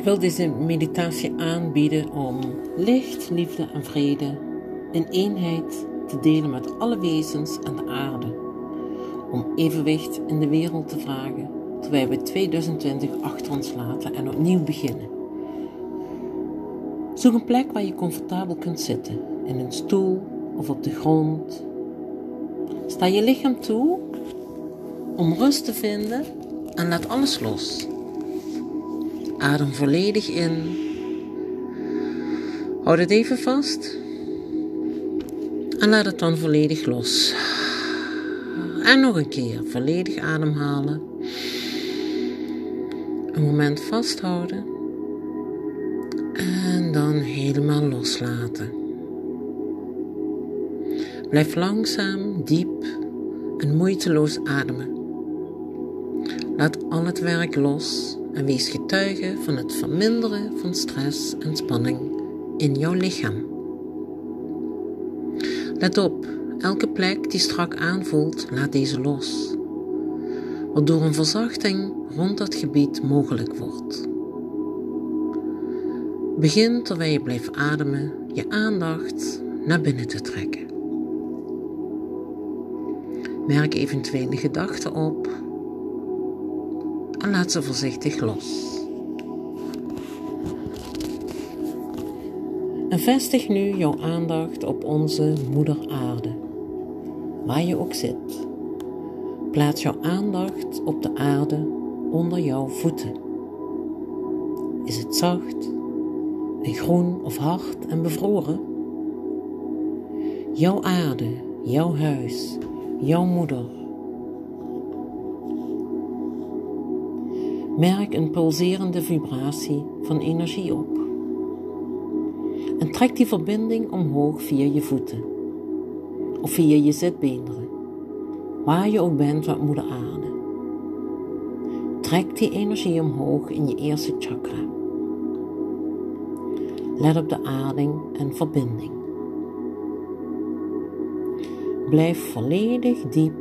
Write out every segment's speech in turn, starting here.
Ik wil deze meditatie aanbieden om licht, liefde en vrede in eenheid te delen met alle wezens aan de aarde. Om evenwicht in de wereld te vragen terwijl we 2020 achter ons laten en opnieuw beginnen. Zoek een plek waar je comfortabel kunt zitten, in een stoel of op de grond. Sta je lichaam toe om rust te vinden en laat alles los. Adem volledig in. Houd het even vast. En laat het dan volledig los. En nog een keer volledig ademhalen. Een moment vasthouden. En dan helemaal loslaten. Blijf langzaam, diep en moeiteloos ademen. Laat al het werk los en wees getuige van het verminderen van stress en spanning in jouw lichaam. Let op, elke plek die strak aanvoelt, laat deze los, waardoor een verzachting rond dat gebied mogelijk wordt. Begin terwijl je blijft ademen je aandacht naar binnen te trekken. Merk eventuele gedachten op en laat ze voorzichtig los. En vestig nu jouw aandacht op onze moeder aarde, waar je ook zit. Plaats jouw aandacht op de aarde onder jouw voeten. Is het zacht en groen of hard en bevroren? Jouw aarde, jouw huis, jouw moeder Merk een pulserende vibratie van energie op. En trek die verbinding omhoog via je voeten of via je zitbeenderen, waar je ook bent met Moeder Aarde. Trek die energie omhoog in je eerste chakra. Let op de ading en verbinding. Blijf volledig diep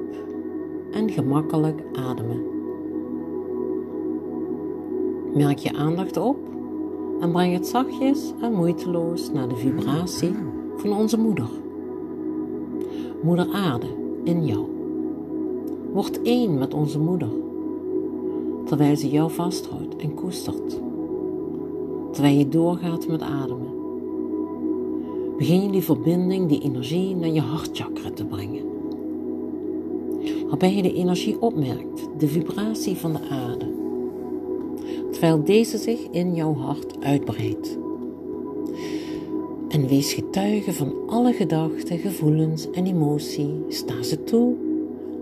en gemakkelijk ademen. Merk je aandacht op en breng het zachtjes en moeiteloos naar de vibratie van onze moeder. Moeder Aarde in jou. Word één met onze moeder, terwijl ze jou vasthoudt en koestert. Terwijl je doorgaat met ademen. Begin je die verbinding, die energie naar je hartchakra te brengen. Waarbij je de energie opmerkt, de vibratie van de aarde terwijl deze zich in jouw hart uitbreidt. En wees getuige van alle gedachten, gevoelens en emotie. Sta ze toe,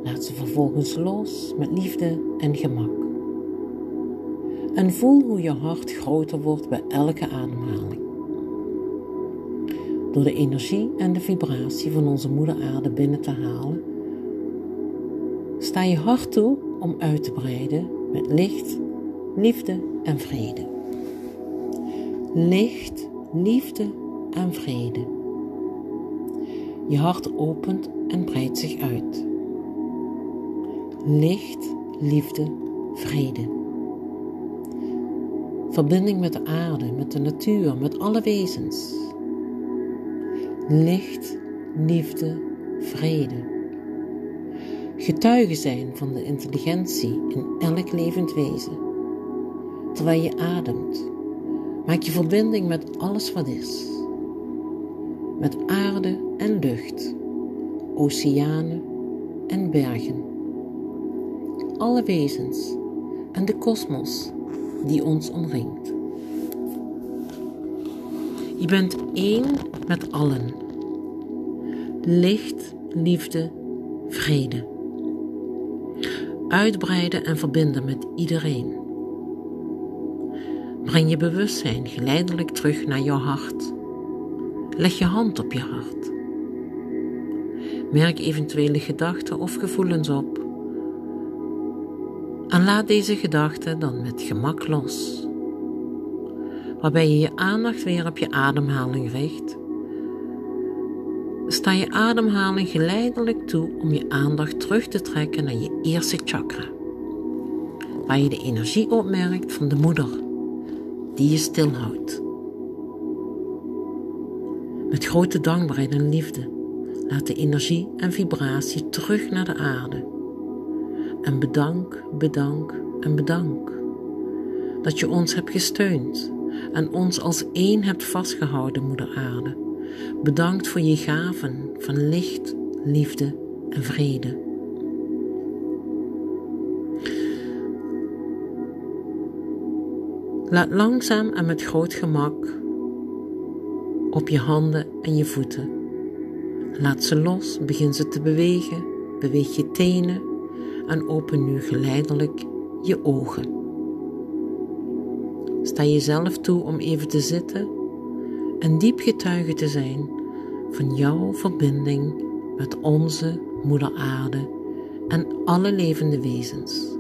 laat ze vervolgens los met liefde en gemak. En voel hoe je hart groter wordt bij elke ademhaling. Door de energie en de vibratie van onze moeder aarde binnen te halen, sta je hart toe om uit te breiden met licht liefde en vrede. Licht, liefde en vrede. Je hart opent en breidt zich uit. Licht, liefde, vrede. Verbinding met de aarde, met de natuur, met alle wezens. Licht, liefde, vrede. Getuigen zijn van de intelligentie in elk levend wezen terwijl je ademt. Maak je verbinding met alles wat is. Met aarde en lucht, oceanen en bergen. Alle wezens en de kosmos die ons omringt. Je bent één met allen. Licht, liefde, vrede. Uitbreiden en verbinden met iedereen. Breng je bewustzijn geleidelijk terug naar jouw hart. Leg je hand op je hart. Merk eventuele gedachten of gevoelens op. En laat deze gedachten dan met gemak los. Waarbij je je aandacht weer op je ademhaling richt. Sta je ademhaling geleidelijk toe om je aandacht terug te trekken naar je eerste chakra. Waar je de energie opmerkt van de moeder die je stilhoudt. Met grote dankbaarheid en liefde laat de energie en vibratie terug naar de aarde. En bedank, bedank en bedank dat je ons hebt gesteund en ons als één hebt vastgehouden, Moeder Aarde. Bedankt voor je gaven van licht, liefde en vrede. Laat langzaam en met groot gemak op je handen en je voeten. Laat ze los, begin ze te bewegen, beweeg je tenen en open nu geleidelijk je ogen. Sta jezelf toe om even te zitten en diep getuige te zijn van jouw verbinding met onze Moeder Aarde en alle levende wezens.